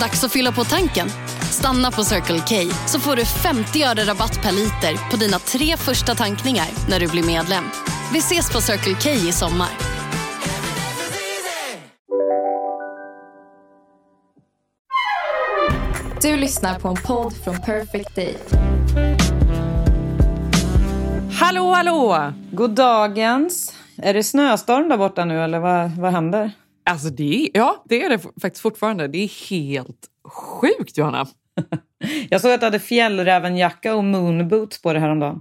Dags att fylla på tanken. Stanna på Circle K så får du 50 öre rabatt per liter på dina tre första tankningar när du blir medlem. Vi ses på Circle K i sommar. Du lyssnar på en podd från Perfect Day. Hallå, hallå! God dagens. Är det snöstorm där borta nu eller vad, vad händer? Alltså det, ja, det är det faktiskt fortfarande. Det är helt sjukt, Johanna. Jag såg att du hade fjällrävenjacka och moonboots på dig häromdagen.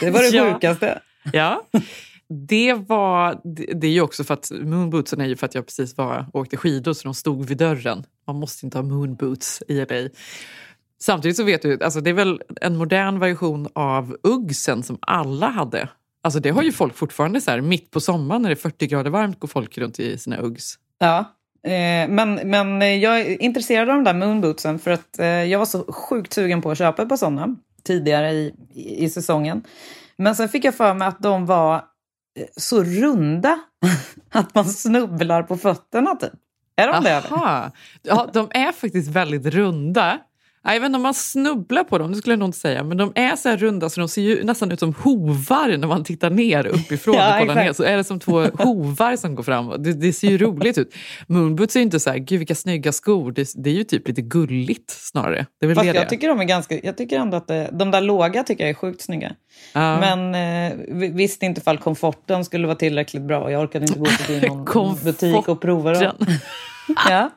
Det var det Ja. sjukaste. Ja. Det var, det, det är ju också för att moonbootsen är ju för att jag precis var, åkte skidor så de stod vid dörren. Man måste inte ha moonboots i LA. Samtidigt så vet du, alltså det är väl en modern version av uggsen som alla hade. Alltså det har ju folk fortfarande så här, mitt på sommaren när det är 40 grader varmt går folk runt i sina uggs. Ja. Eh, men, men jag är intresserad av de där moonbootsen för att eh, jag var så sjukt sugen på att köpa par sådana tidigare i, i, i säsongen. Men sen fick jag för mig att de var eh, så runda att man snubblar på fötterna typ. Är de det? Aha. Ja, de är faktiskt väldigt runda. Jag vet inte om man snubblar på dem, det skulle jag nog inte säga. Men de är så här runda så de ser ju nästan ut som hovar när man tittar ner uppifrån Ja, och kollar exakt. ner. Så är det som två hovar som går fram. Det, det ser ju roligt ut. Moonboots är ju inte så här, gud vilka snygga skor. Det, det är ju typ lite gulligt snarare. Det är Fast det jag tycker de är ganska, jag tycker ändå att det, de där låga tycker jag är sjukt snygga. Ja. Men eh, vi- visste inte ifall komforten skulle vara tillräckligt bra. Jag orkade inte gå till någon butik och prova dem. Ja.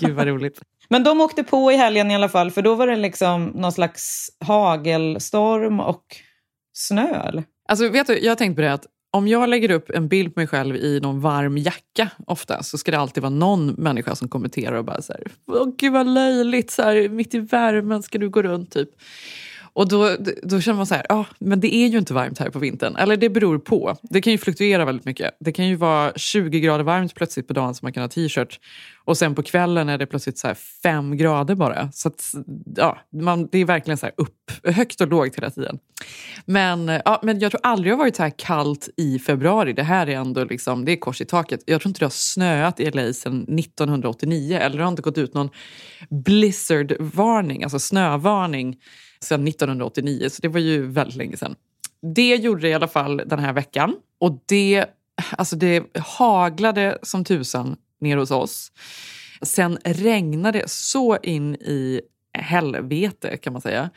Gud vad roligt. Men de åkte på i helgen i alla fall, för då var det liksom någon slags hagelstorm och snö. Eller? Alltså, vet du, jag har tänkt på det att om jag lägger upp en bild på mig själv i någon varm jacka ofta så ska det alltid vara någon människa som kommenterar och bara så här, Åh, gud vad löjligt, så här, mitt i värmen ska du gå runt typ. Och då, då känner man så här, ah, men det är ju inte varmt här på vintern. Eller det beror på. Det kan ju fluktuera väldigt mycket. Det kan ju vara 20 grader varmt plötsligt på dagen så man kan ha t-shirt. Och sen på kvällen är det plötsligt så här 5 grader bara. Så att, ja, man, det är verkligen så här upp, högt och lågt hela tiden. Men, ja, men jag tror aldrig jag har varit så här kallt i februari. Det här är ändå liksom, det är kors i taket. Jag tror inte det har snöat i LA sedan 1989. Eller det har inte gått ut någon blizzardvarning, alltså snövarning, sedan 1989. Så det var ju väldigt länge sedan. Det gjorde det i alla fall den här veckan. Och det, alltså det haglade som tusan ner hos oss. Sen regnade det så in i helvete kan man säga.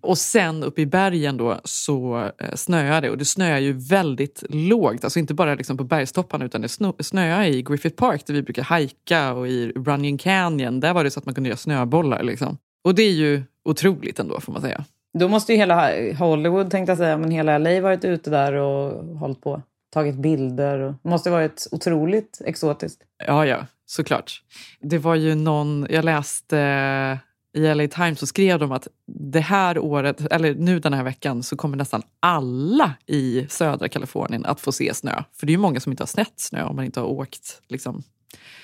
Och sen uppe i bergen då så eh, snöade snöar det och det snöar ju väldigt lågt. Alltså inte bara liksom på bergstopparna utan det snöar i Griffith Park där vi brukar hajka och i Running Canyon. Där var det så att man kunde göra snöbollar. Liksom. Och det är ju otroligt ändå får man säga. Då måste ju hela Hollywood, tänkte jag säga, men hela LA varit ute där och hållit på. Tagit bilder. Och, det måste varit otroligt exotiskt. Ja, ja, såklart. Det var ju någon, jag läste eh, i LA Times så skrev de att det här året, eller nu den här veckan, så kommer nästan alla i södra Kalifornien att få se snö. För det är ju många som inte har sett snö om man inte har åkt, liksom,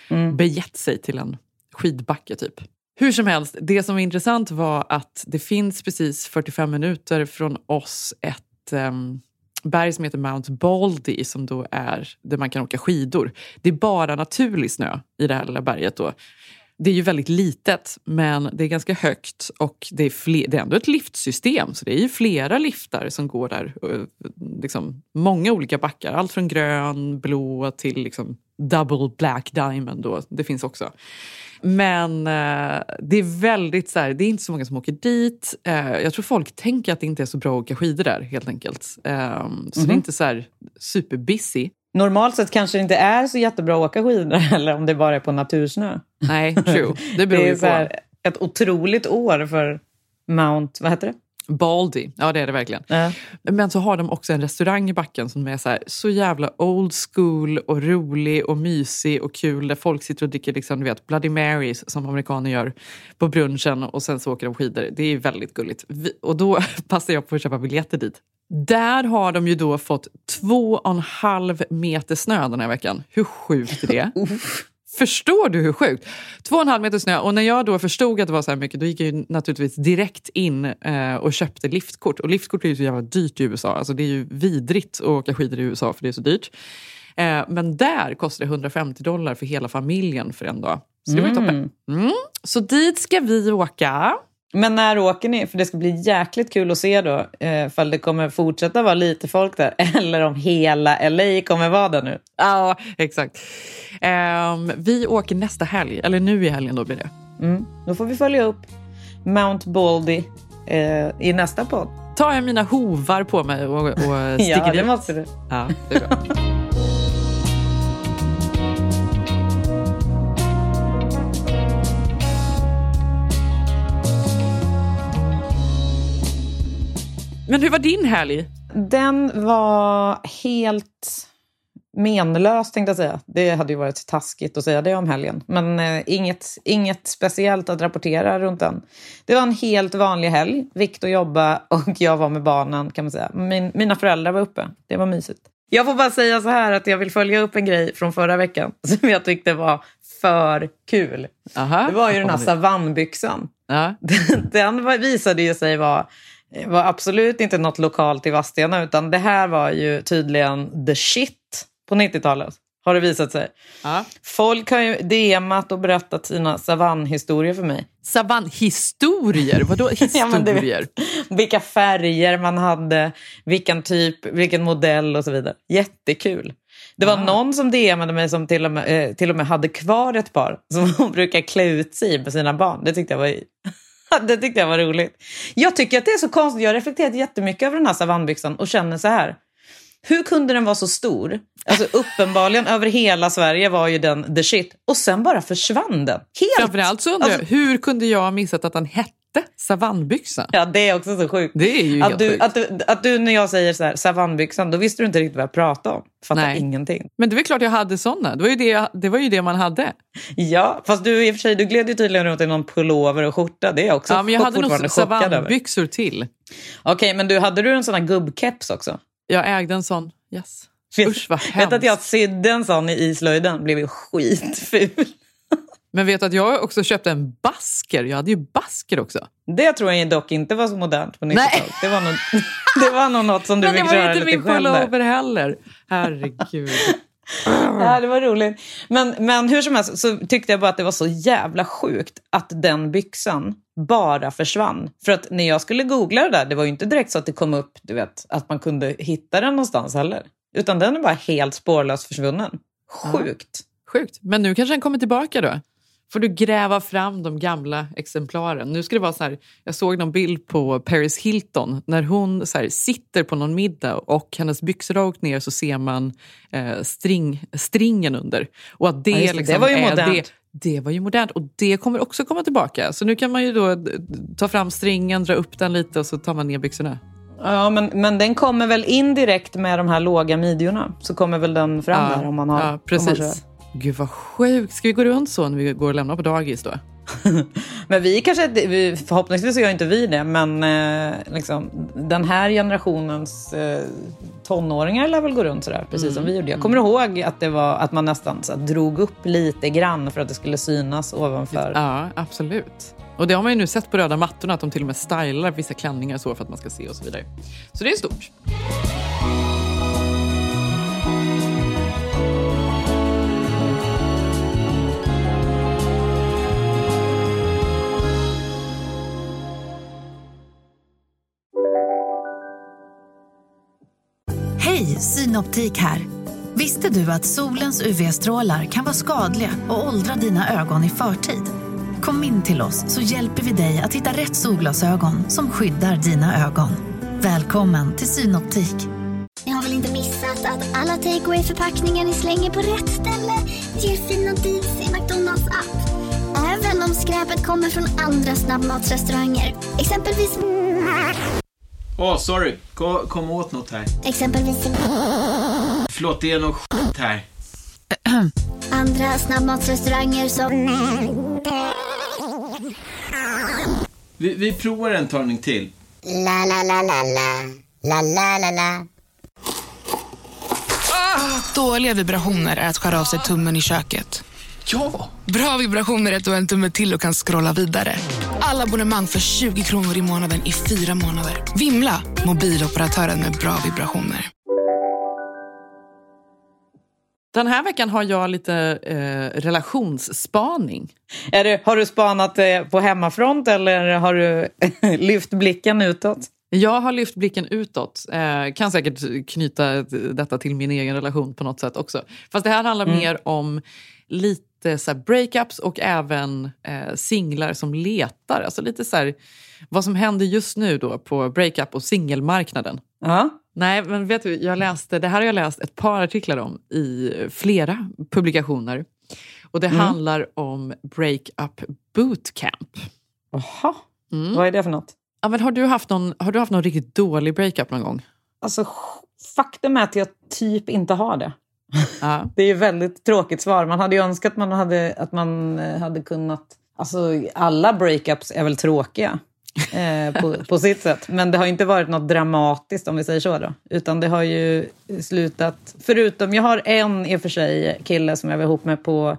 Mm. begett sig till en skidbacke typ. Hur som helst, det som var intressant var att det finns precis 45 minuter från oss ett um, berg som heter Mount Baldy som då är där man kan åka skidor. Det är bara naturlig snö i det här lilla berget. Då. Det är ju väldigt litet, men det är ganska högt och det är, fler, det är ändå ett liftsystem. Så det är ju flera liftar som går där. eh, Liksom, många olika backar, allt från grön, blå till liksom double black diamond. Då. Det finns också. Men eh, det är väldigt så här, det är inte så många som åker dit. Eh, jag tror folk tänker att det inte är så bra att åka skidor där helt enkelt. Eh, så det är inte så här superbusy. Normalt sett kanske det inte är så jättebra att åka skidor eller om det bara är på natursnö. Nej, true. Det beror Det ju är så på. ett otroligt år för Mount, vad heter det? Baldy, ja det är det verkligen. Ja. Men så har de också en restaurang i backen som är så, här, så jävla old school och rolig och mysig och kul där folk sitter och dricker liksom, du vet, Bloody Marys som amerikaner gör på brunchen och sen så åker de skidor. Det är väldigt gulligt. Vi, och då passar jag på att köpa biljetter dit. Där har de ju då fått två och en halv meter snö den här veckan. Hur sjukt är det? Förstår du hur sjukt? Två och en halv meter snö. Och när jag då förstod att det var så här mycket då gick jag naturligtvis direkt in eh, och köpte liftkort. Och liftkort är ju så jävla dyrt i USA. Alltså det är ju vidrigt att åka skidor i USA för det är så dyrt. Eh, men där kostar det 150 dollar för hela familjen för en dag. Så det var ju toppen. Mm. Så dit ska vi åka. Men när åker ni? För det ska bli jäkligt kul att se då eh, ifall det kommer fortsätta vara lite folk där eller om hela LA kommer vara där nu. Ja, exakt. Ehm, vi åker nästa helg, eller nu i helgen då blir det. Mm. Då får vi följa upp Mount Baldy eh, i nästa podd. Tar jag mina hovar på mig och, och sticker Ja, det dit. måste du. Ja, det är bra. Men hur var din helg? Den var helt menlös tänkte jag säga. Det hade ju varit taskigt att säga det om helgen. Men eh, inget, inget speciellt att rapportera runt den. Det var en helt vanlig helg. Viktor jobbade och jag var med barnen kan man säga. Min, mina föräldrar var uppe. Det var mysigt. Jag får bara säga så här att jag vill följa upp en grej från förra veckan som jag tyckte var för kul. Aha. Det var ju den här savannbyxan. Den var- visade ju sig vara var absolut inte något lokalt i Vadstena utan det här var ju tydligen the shit på 90-talet. Har det visat sig. Ja. Folk har ju DMat och berättat sina savannhistorier för mig. Savannhistorier? Vadå Ja, historier? Vilka färger man hade, vilken typ, vilken modell och så vidare. Jättekul. Det var någon som DMade mig som till och, med, eh, till och med hade kvar ett par som hon brukar klä ut sig i med sina barn. Det tyckte jag var det tyckte jag var roligt. Jag tycker att det är så konstigt. Jag har reflekterat jättemycket över den här savannbyxan och känner så här. Hur kunde den vara så stor? Alltså uppenbarligen över hela Sverige var ju den the shit. Och sen bara försvann den. Helt. Framförallt så undrar jag, Alltså- hur kunde jag ha missat att den hette savannbyxa? Ja, det är också så sjukt. Det är ju Att du, sjukt. att, du, att du när jag säger så här, savannbyxan, då visste du inte riktigt vad jag pratade om. Fattar Nej. ingenting. Men det var klart jag hade såna. Det var ju det, det, var ju det man hade. Ja, fast du i och för sig, du gled ju tydligen runt i någon pullover och skjorta. Det är jag också Ja, men jag hade nog savannbyxor till. Okej, men du, hade du en sån här gubbkeps också? Jag ägde en sån. Yes. Vet, Usch vad vet hemskt. att jag sydde en sån i islöjden, blev ju skitful. Men vet att jag också köpte en basker. Jag hade ju basker också. Det tror jag dock inte var så modernt på Nej. 90-talet. Det, var nog, det var nog något som du Men det fick var ju köra inte lite min själv där. pullover heller. Herregud. Ja, det var roligt. Men, men hur som helst så tyckte jag bara att det var så jävla sjukt att den byxan bara försvann. För att när jag skulle googla det där, det var ju inte direkt så att det kom upp, du vet, att man kunde hitta den någonstans heller. Utan den är bara helt spårlöst försvunnen. Sjukt. Sjukt. Men nu kanske den kommer tillbaka då? Får du gräva fram de gamla exemplaren. Nu ska det vara så här, jag såg någon bild på Paris Hilton när hon så här, sitter på någon middag och hennes byxor har åkt ner så ser man eh, string, stringen under. Och att det, Ja, det. liksom Det var ju modernt. Det, det var ju modernt och det kommer också komma tillbaka. Så nu kan man ju då d- ta fram stringen, dra upp den lite och så tar man ner byxorna. Ja, men, men den kommer väl indirekt med de här låga midjorna. Så kommer väl den fram där om man har... ja, precis. Gud vad sjukt. Ska vi gå runt så när vi går och lämnar på dagis då? Men vi kanske, vi, förhoppningsvis gör inte vi det, men eh, liksom, den här generationens eh, tonåringar lär väl gå runt sådär, precis Mm, som vi gjorde. Jag kommer ihåg att, det var, att man nästan så drog upp lite grann för att det skulle synas ovanför. Ja, absolut. Och det har man ju nu sett på röda mattorna att de till och med stylar vissa klänningar så för att man ska se och så vidare. Så det är stort. Synoptik här. Visste du att solens UV-strålar kan vara skadliga och åldra dina ögon i förtid? Kom in till oss så hjälper vi dig att hitta rätt solglasögon som skyddar dina ögon. Välkommen till Synoptik. Ni har väl inte missat att alla takeaway förpackningar ni slänger på rätt ställe ger fina deals i McDonalds app. Även om skräpet kommer från andra snabbmatsrestauranger. Exempelvis... Åh, sorry. Kom, kom åt något här. Exempelvis Förlåt, det är något skit här. andra snabbmatsrestauranger som... Vi, vi provar en talning till. La, la, la, la, la. La, la, la, la. Dåliga vibrationer är att skära av sig tummen i köket. Ja! Bra vibrationer är du har en tumme till och kan scrolla vidare. Alla abonnemang för 20 kronor i månaden i fyra månader. Vimla! Mobiloperatören med bra vibrationer. Den här veckan har jag lite eh, relationsspaning. Är det, har du spanat eh, på hemmafront eller har du lyft blicken utåt? Jag har lyft blicken utåt. Eh, kan säkert knyta detta till min egen relation på något sätt också. Fast det här handlar Mm. mer om lite så här breakups och även eh, singlar som letar. Alltså lite så här, vad som händer just nu då på breakup och singelmarknaden. Ja. Nej, men vet du, jag läste, det här har jag läst ett par artiklar om i flera publikationer. Och det Mm. handlar om breakup bootcamp. Jaha, Mm. vad är det för något? Ja, men har, du haft någon, har du haft någon riktigt dålig breakup någon gång? Alltså, faktum är att jag typ inte har det. Ja. Det är ju väldigt tråkigt svar. Man hade ju önskat att man hade, att man eh, hade kunnat... Alltså, alla breakups är väl tråkiga eh, på, på sitt sätt. Men det har inte varit något dramatiskt om vi säger så. Då. Utan det har ju slutat... Förutom, jag har en i och för sig kille som jag var ihop med på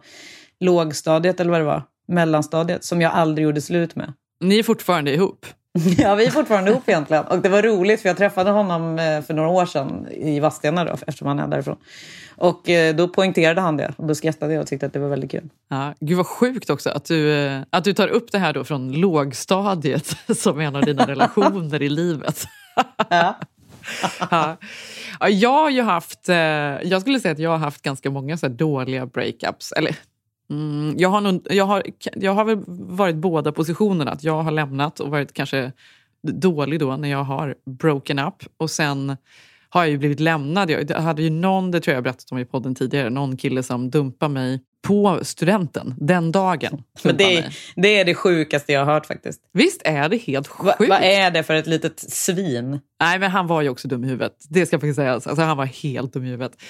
lågstadiet eller vad det var. Mellanstadiet. Som jag aldrig gjorde slut med. Ni är fortfarande ihop? Ja, vi är fortfarande ihop egentligen. Och det var roligt för jag träffade honom eh, för några år sedan i Vadstena då, eftersom han är därifrån. Och eh, då poängterade han det och då skrattade jag och tyckte att det var väldigt kul. Ja, gud vad sjukt också att du, eh, att du tar upp det här då från lågstadiet som en av dina relationer i livet. Ja. ja. Ja, jag har ju haft, jag skulle säga att jag har haft ganska många så dåliga breakups. Eller, mm, jag, har nog, jag, har, jag har väl varit båda positionerna. Att jag har lämnat och varit kanske dålig då när jag har broken up. Och sen har jag ju blivit lämnad. Jag hade ju någon, det tror jag berättat om i podden tidigare, någon kille som dumpade mig på studenten den dagen. Men det, det är det sjukaste jag har hört faktiskt. Visst är det helt Va, sjukt? vad är det för ett litet svin? Nej, men han var ju också dum i huvudet. Det ska faktiskt sägas. Alltså, han var helt dum i huvudet.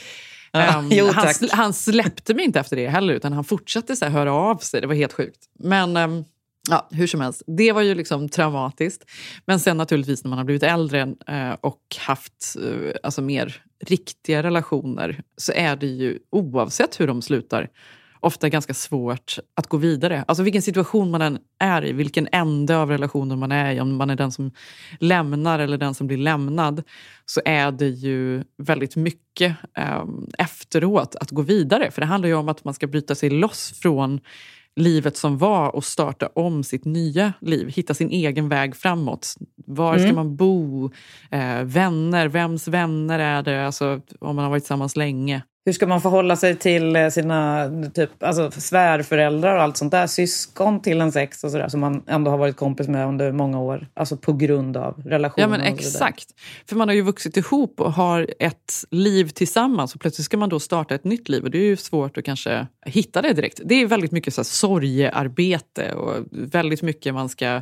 Ehm, jo, han, han släppte mig inte efter det heller, utan han fortsatte så här, höra av sig. Det var helt sjukt. Men ehm, ja, hur som helst, det var ju liksom traumatiskt. Men sen naturligtvis när man har blivit äldre eh, och haft eh, alltså mer riktiga relationer så är det ju, oavsett hur de slutar, ofta ganska svårt att gå vidare. Alltså vilken situation man än är i, vilken ände av relationen man är i, om man är den som lämnar eller den som blir lämnad, så är det ju väldigt mycket eh, efteråt att gå vidare. För det handlar ju om att man ska bryta sig loss från livet som var och starta om sitt nya liv. Hitta sin egen väg framåt. Var ska Mm. man bo? Eh, vänner, vems vänner är det? Alltså, om man har varit tillsammans länge. Hur ska man förhålla sig till eh, sina typ, alltså, svärföräldrar och allt sånt där? Syskon till en sex och sådär som man ändå har varit kompis med under många år. Alltså på grund av relationen. Ja men exakt. För man har ju vuxit ihop och har ett liv tillsammans och plötsligt ska man då starta ett nytt liv och det är ju svårt att kanske hitta det direkt. Det är väldigt mycket så här sorgearbete och väldigt mycket man ska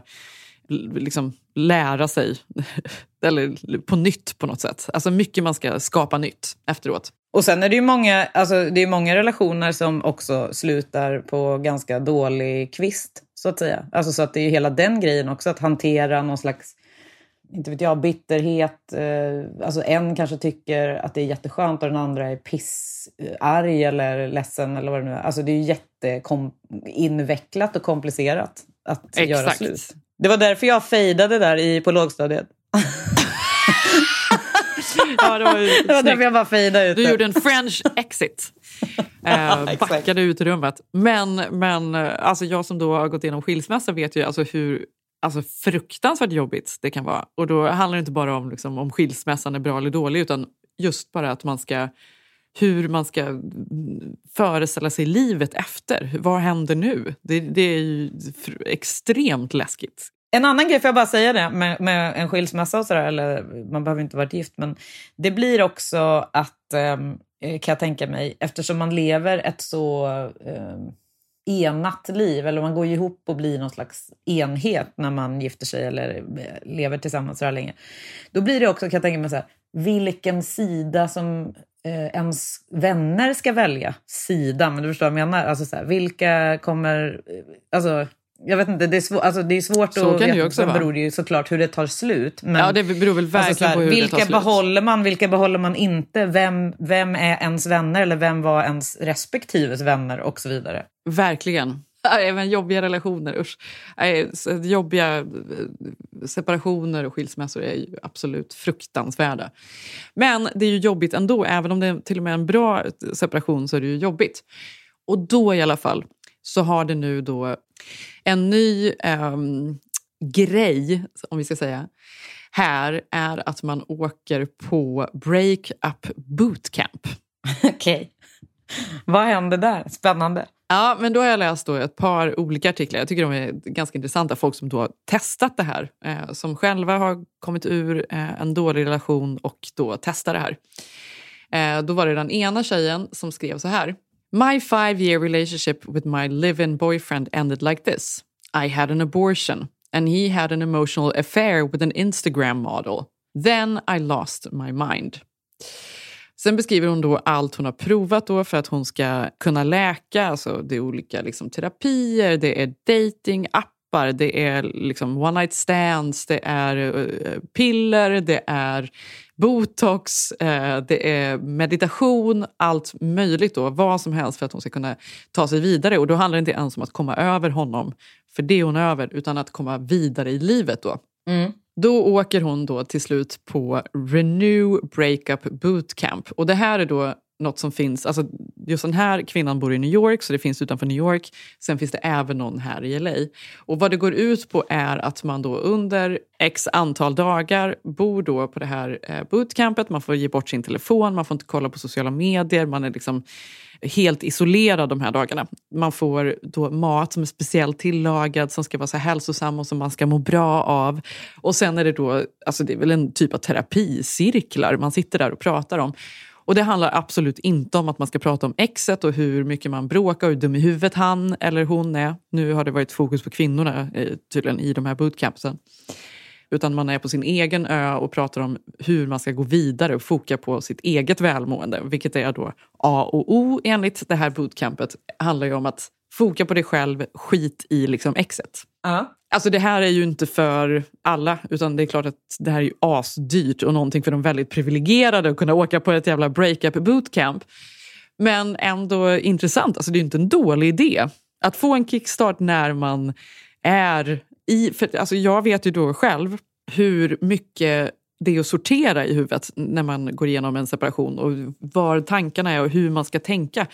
liksom lära sig. Eller på nytt på något sätt. Alltså mycket man ska skapa nytt efteråt. Och sen är det ju många, alltså, det är många relationer som också slutar på ganska dålig kvist, så att säga. Alltså, så att det är ju hela den grejen också, att hantera någon slags, inte vet jag, bitterhet. Eh, alltså en kanske tycker att det är jätteskönt och den andra är pissarg eller ledsen eller vad det nu är. Alltså det är ju jätteinvecklat och komplicerat att göra Exakt. slut. Det var därför jag fejdade där i, på lågstadiet. Ja, det var, Det därför jag bara fejdade ut Du gjorde en French exit. Eh, backade ut ur rummet. Men, men eh, alltså jag som då har gått igenom skilsmässa vet ju alltså hur alltså fruktansvärt jobbigt det kan vara. Och då handlar det inte bara om, liksom, om skilsmässan är bra eller dålig utan just bara att man ska hur man ska föreställa sig livet efter. Vad händer nu? Det, det är ju extremt läskigt. En annan grej, får jag bara säga det, med, med en skilsmässa och sådär, eller man behöver inte vara gift, men det blir också att, ehm, eh, kan jag tänka mig, eftersom man lever ett så, eh, enat liv, eller man går ju ihop och blir någon slags enhet när man gifter sig eller eh, lever tillsammans så här länge. Då blir det också, kan jag tänka mig, så här, vilken sida som eh, ens vänner ska välja. Sida, men du förstår vad jag menar? Alltså, så här, vilka kommer... Eh, alltså, jag vet inte, det är, svår, alltså, det är svårt Så att det veta. också Sen beror det ju såklart hur det tar slut. Men, Ja, det beror väl verkligen så här, på hur det vilka tar slut. behåller man, vilka behåller man inte? Vem, vem är ens vänner eller vem var ens respektives vänner och så vidare. Verkligen. Även jobbiga relationer, usch. Så Jobbiga eh, separationer och skilsmässor är ju absolut fruktansvärda. Men det är ju jobbigt ändå, även om det är till och med en bra separation så är det ju jobbigt. Och då i alla fall så har det nu då en ny ehm, grej, om vi ska säga, här är att man åker på break-up bootcamp. Okej. Vad händer där? Spännande. Ja, men då har jag läst då ett par olika artiklar. Jag tycker de är ganska intressanta. Folk som då har testat det här. Eh, som själva har kommit ur eh, en dålig relation och då testar det här. Eh, då var det den ena tjejen som skrev så här. My five year relationship with my live-in boyfriend ended like this. I had an abortion and he had an emotional affair with an Instagram model. Then I lost my mind. Sen beskriver hon då allt hon har provat då för att hon ska kunna läka. Alltså det är olika liksom, terapier, det är datingappar, det är liksom one night stands, det är eh, piller, det är botox, eh, det är meditation, allt möjligt då, vad som helst för att hon ska kunna ta sig vidare. Och då handlar det inte ens om att komma över honom, för det är hon över, utan att komma vidare i livet då. Då åker hon då till slut på Renew Breakup Bootcamp. Och det här är då något som finns, alltså just den här kvinnan bor i New York så det finns utanför New York. Sen finns det även någon här i LA. Och vad det går ut på är att man då under x antal dagar bor då på det här eh, bootcampet. Man får ge bort sin telefon, man får inte kolla på sociala medier, man är liksom helt isolerad de här dagarna. Man får då mat som är speciellt tillagad, som ska vara så hälsosam och som man ska må bra av. Och sen är det då, alltså det är väl en typ av terapicirklar man sitter där och pratar om. Och det handlar absolut inte om att man ska prata om exet och hur mycket man bråkar och hur dum i huvudet han eller hon är. Nu har det varit fokus på kvinnorna eh, tydligen i de här bootcampsen. Utan man är på sin egen ö och pratar om hur man ska gå vidare och foka på sitt eget välmående. Vilket är då A och O enligt det här bootcampet. handlar ju om att foka på dig själv, skit i liksom exet. Ja. Alltså det här är ju inte för alla, utan det är klart att det här är ju asdyrt och någonting för de väldigt privilegierade att kunna åka på ett jävla breakup bootcamp. Men ändå intressant, alltså det är ju inte en dålig idé. Att få en kickstart när man är i... För, alltså jag vet ju då själv hur mycket det är att sortera i huvudet när man går igenom en separation och var tankarna är och hur man ska tänka.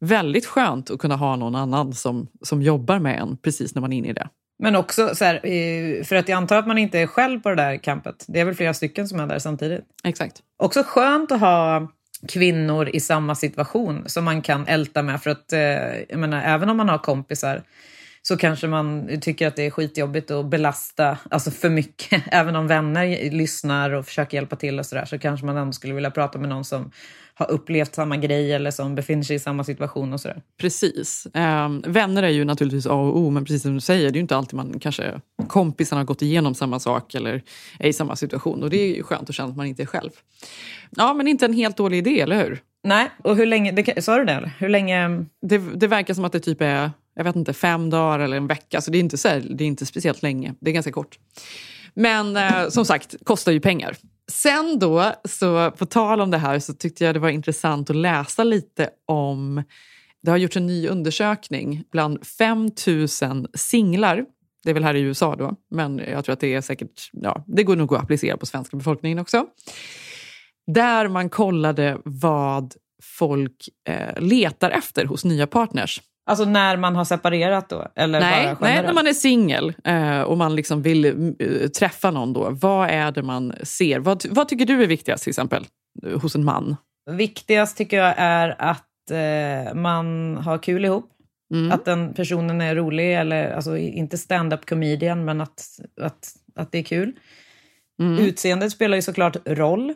Väldigt skönt att kunna ha någon annan som, som jobbar med en precis när man är inne i det. Men också så här, eh, för att jag antar att man inte är själv på det där campet. Det är väl flera stycken som är där samtidigt. Exakt. Också skönt att ha kvinnor i samma situation som man kan älta med. För att, eh, jag menar, även om man har kompisar så kanske man tycker att det är skitjobbigt att belasta alltså för mycket. Även om vänner lyssnar och försöker hjälpa till och sådär så kanske man ändå skulle vilja prata med någon som har upplevt samma grej eller som befinner sig i samma situation och sådär. Precis. Ehm, vänner är ju naturligtvis A och O, men precis som du säger, det är ju inte alltid man kanske kompisarna har gått igenom samma sak eller är i samma situation. Och det är ju skönt att känna att man inte är själv. Ja, men inte en helt dålig idé, eller hur? Nej, och hur länge, det, sa du det eller? Hur länge? Det, det verkar som att det typ är jag vet inte, fem dagar eller en vecka. Så det är inte, så här, det är inte speciellt länge. Det är ganska kort. Men eh, som sagt, kostar ju pengar. Sen då, så på tal om det här, så tyckte jag det var intressant att läsa lite om... Det har gjorts en ny undersökning bland 5 000 singlar. Det är väl här i USA då, men jag tror att det är säkert... Ja, det går nog att applicera på svenska befolkningen också. Där man kollade vad folk eh, letar efter hos nya partners. Alltså när man har separerat då? Eller nej, bara nej, när man är singel eh, och man liksom vill eh, träffa någon. Då. Vad är det man ser? Vad, vad tycker du är viktigast till exempel eh, hos en man? Viktigast tycker jag är att eh, man har kul ihop. Mm. Att den personen är rolig, eller alltså inte stand-up comedian, men att, att, att det är kul. Mm. Utseendet spelar ju såklart roll.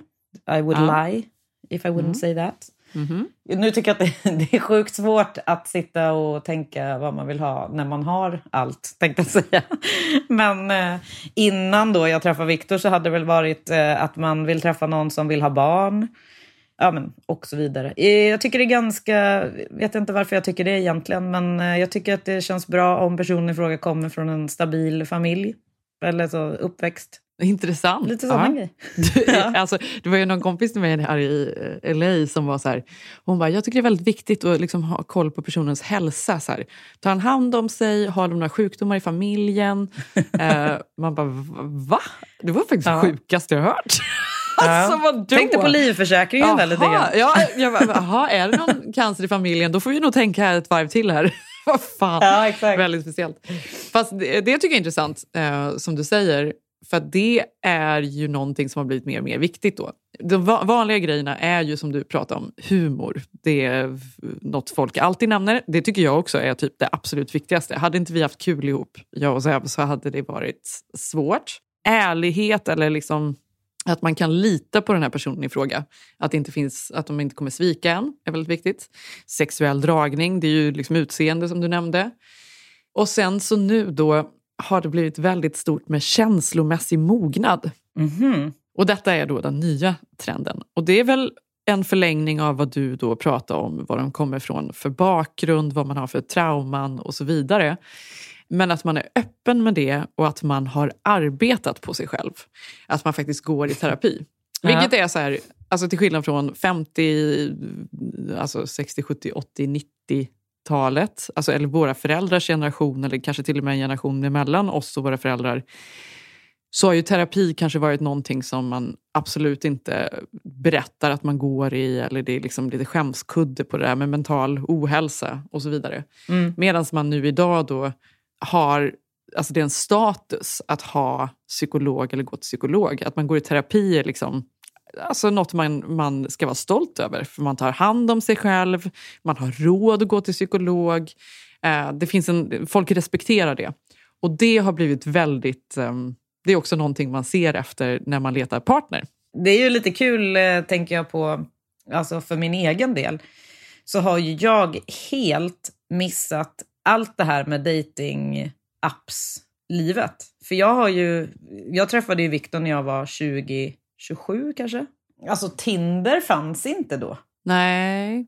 I would Ja. lie if I wouldn't Mm. say that. Mhm. Nu tycker jag att det, det är sjukt svårt att sitta och tänka vad man vill ha när man har allt, tänkte jag säga. Men eh, innan då jag träffade Viktor så hade det väl varit eh, att man vill träffa någon som vill ha barn. Ja, men och så vidare. Eh, jag tycker det är ganska, vet inte varför jag tycker det egentligen, men eh, jag tycker att det känns bra om personen i fråga kommer från en stabil familj. Eller så uppväxt. Intressant. Lite sådana Ja. grejer. Alltså, det var ju någon kompis till mig här i eh, LA som var så här, hon bara, jag tycker det är väldigt viktigt att liksom ha koll på personens hälsa. Så här. Tar han hand om sig? Har de några sjukdomar i familjen? eh, man bara, va? Det var faktiskt Ja. det sjukaste jag hört. alltså vadå? Tänkte på livförsäkringen där lite grann. Ja, jag bara, jaha, är det någon cancer i familjen? Då får vi nog tänka ett varv till här. Vad fan, Ja, exakt. väldigt speciellt. Fast det, det tycker jag är intressant, eh, som du säger. För det är ju någonting som har blivit mer och mer viktigt då. De vanliga grejerna är ju som du pratar om, humor. Det är något folk alltid nämner. Det tycker jag också är typ det absolut viktigaste. Hade inte vi haft kul ihop, jag och Zeb, så hade det varit svårt. Ärlighet eller liksom att man kan lita på den här personen i fråga. Att, det inte finns, att de inte kommer svika en är väldigt viktigt. Sexuell dragning, det är ju liksom utseende som du nämnde. Och sen så nu då har det blivit väldigt stort med känslomässig mognad. Mhm. Och detta är då den nya trenden. Och det är väl en förlängning av vad du då pratar om, vad de kommer från för bakgrund, vad man har för trauman och så vidare. Men att man är öppen med det och att man har arbetat på sig själv. Att man faktiskt går i terapi. Vilket är så här, alltså till skillnad från 50, alltså 60, 70, 80, 90-talet. Alltså, eller våra föräldrars generation, eller kanske till och med en generation emellan oss och våra föräldrar så har ju terapi kanske varit någonting som man absolut inte berättar att man går i eller det är liksom lite skämskudde på det där med mental ohälsa och så vidare. Mm. Medan man nu idag då har, alltså det är en status att ha psykolog eller gå till psykolog. Att man går i terapi är liksom alltså något man, man ska vara stolt över. För man tar hand om sig själv, man har råd att gå till psykolog. Eh, det finns en, folk respekterar det. Och det har blivit väldigt... Eh, det är också någonting man ser efter när man letar partner. Det är ju lite kul, eh, tänker jag på, alltså för min egen del, så har ju jag helt missat allt det här med dating apps livet För jag har ju, jag träffade ju Viktor när jag var 20, 27 kanske. Alltså Tinder fanns inte då. Nej.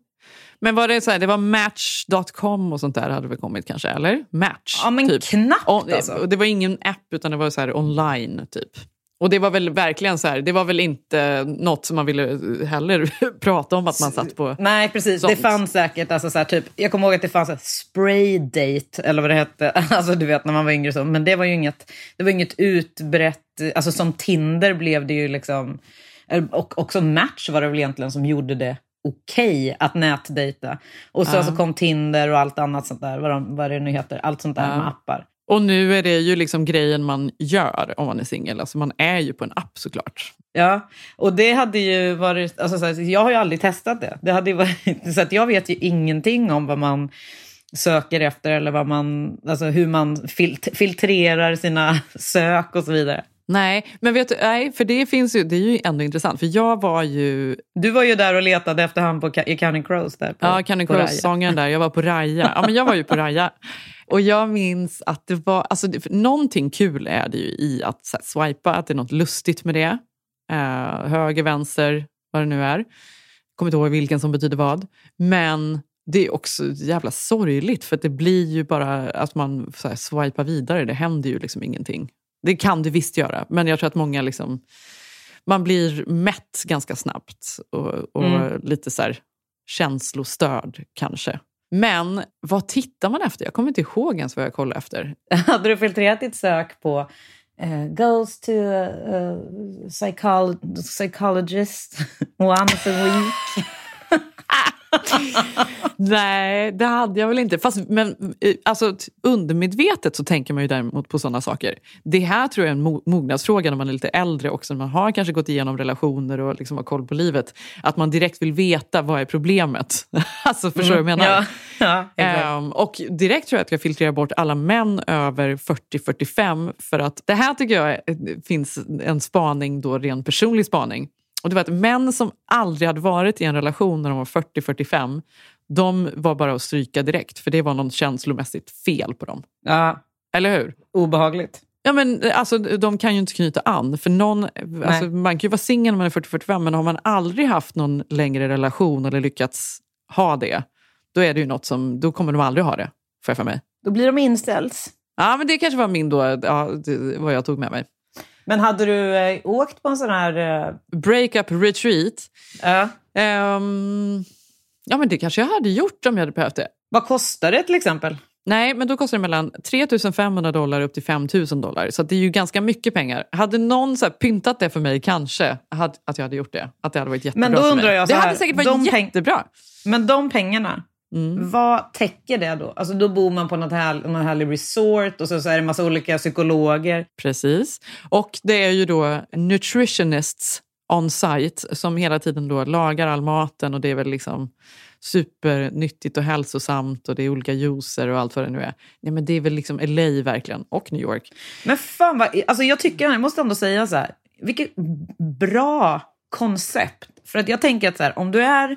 Men var det så här, det var Match.com och sånt där hade väl kommit kanske? Eller? Match? Ja men typ. knappt alltså. och det var ingen app utan det var så här online typ. Och det var väl verkligen så här, det var väl inte något som man ville heller prata om att man satt på. Nej, precis. sånt. Det fanns säkert, alltså, så här, typ, jag kommer ihåg att det fanns här, spray date, eller vad det hette, alltså, du vet när man var yngre. Så. Men det var ju inget, det var inget utbrett, alltså som Tinder blev det ju liksom, och också Match var det väl egentligen som gjorde det okej att nätdejta. Och så, Ja. så kom Tinder och allt annat sånt där, vad, de, vad det nu heter, allt sånt där Ja. med appar. Och nu är det ju liksom grejen man gör om man är singel. Alltså man är ju på en app såklart. Ja, och det hade ju varit... Alltså, så här, jag har ju aldrig testat det. det hade varit, så att jag vet ju ingenting om vad man söker efter eller vad man, alltså hur man filt- filtrerar sina sök och så vidare. Nej, men vet du, nej, för det finns ju, det är ju ändå intressant. För jag var ju, Du var ju där och letade efter han på, Ca- i Counting Crows. Där på, ja, Raya. Cross-sångaren där, jag var på Raja. Ja, men jag var ju på Raja. Och jag minns att det var, alltså någonting kul är det ju i att så här, swipa, att det är något lustigt med det. Eh, höger, vänster, vad det nu är. Kommer inte ihåg vilken som betyder vad. Men det är också jävla sorgligt för det blir ju bara att man så här, swipar vidare. Det händer ju liksom ingenting. Det kan det visst göra, men jag tror att många liksom... Man blir mätt ganska snabbt och, och Mm. lite så här känslostörd kanske. Men vad tittar man efter? Jag kommer inte ihåg ens vad jag kollade efter. Hade du filtrerat ditt sök på eh, goes to uh, psychol- psychologist once a week? Nej, det hade jag väl inte. Fast, men, eh, alltså, undermedvetet så tänker man ju däremot på sådana saker. Det här tror jag är en mo- mognadsfråga när man är lite äldre också. När man har kanske gått igenom relationer och liksom har koll på livet. Att man direkt vill veta vad är problemet. alltså, förstår du vad jag menar? Ja, ja. Ehm, och direkt tror jag att jag filtrerar bort alla män över 40-45 för att det här tycker jag är, finns en spaning, då ren personlig spaning. Och det var att män som aldrig hade varit i en relation när de var 40-45, de var bara att stryka direkt, för det var något känslomässigt fel på dem. Ja, Eller hur? obehagligt. Ja, men, alltså, de kan ju inte knyta an. För någon, alltså, man kan ju vara singel när man är 40-45 men har man aldrig haft någon längre relation eller lyckats ha det, då är det ju något som, då kommer de aldrig ha det, får jag för mig. Då blir de inställs. Ja, men det kanske var min då, ja, det, vad jag tog med mig. Men hade du eh, åkt på en sån här... Eh, Breakup retreat. ja. Ehm, ja, men det kanske jag hade gjort om jag hade behövt det. Vad kostar det till exempel? Nej, men då kostar det mellan 3 500 dollar upp till 5 000 dollar. Så det är ju ganska mycket pengar. Hade någon så pyntat det för mig, kanske hade, att jag hade gjort det. Att det hade varit jättebra Men då för undrar mig. jag det så här, hade säkert varit jättebra. Men de pengarna, Mm. vad täcker det då? Alltså då bor man på något, här, något härlig resort och så, så är det massa olika psykologer. Precis. Och det är ju då nutritionists on site som hela tiden då lagar all maten och det är väl liksom supernyttigt och hälsosamt och det är olika juicer och allt vad det nu är. Nej, men det är väl liksom LA verkligen, och New York. Men fan vad, alltså jag tycker, jag måste ändå säga så här, vilket bra koncept. För att jag tänker att så här, om du är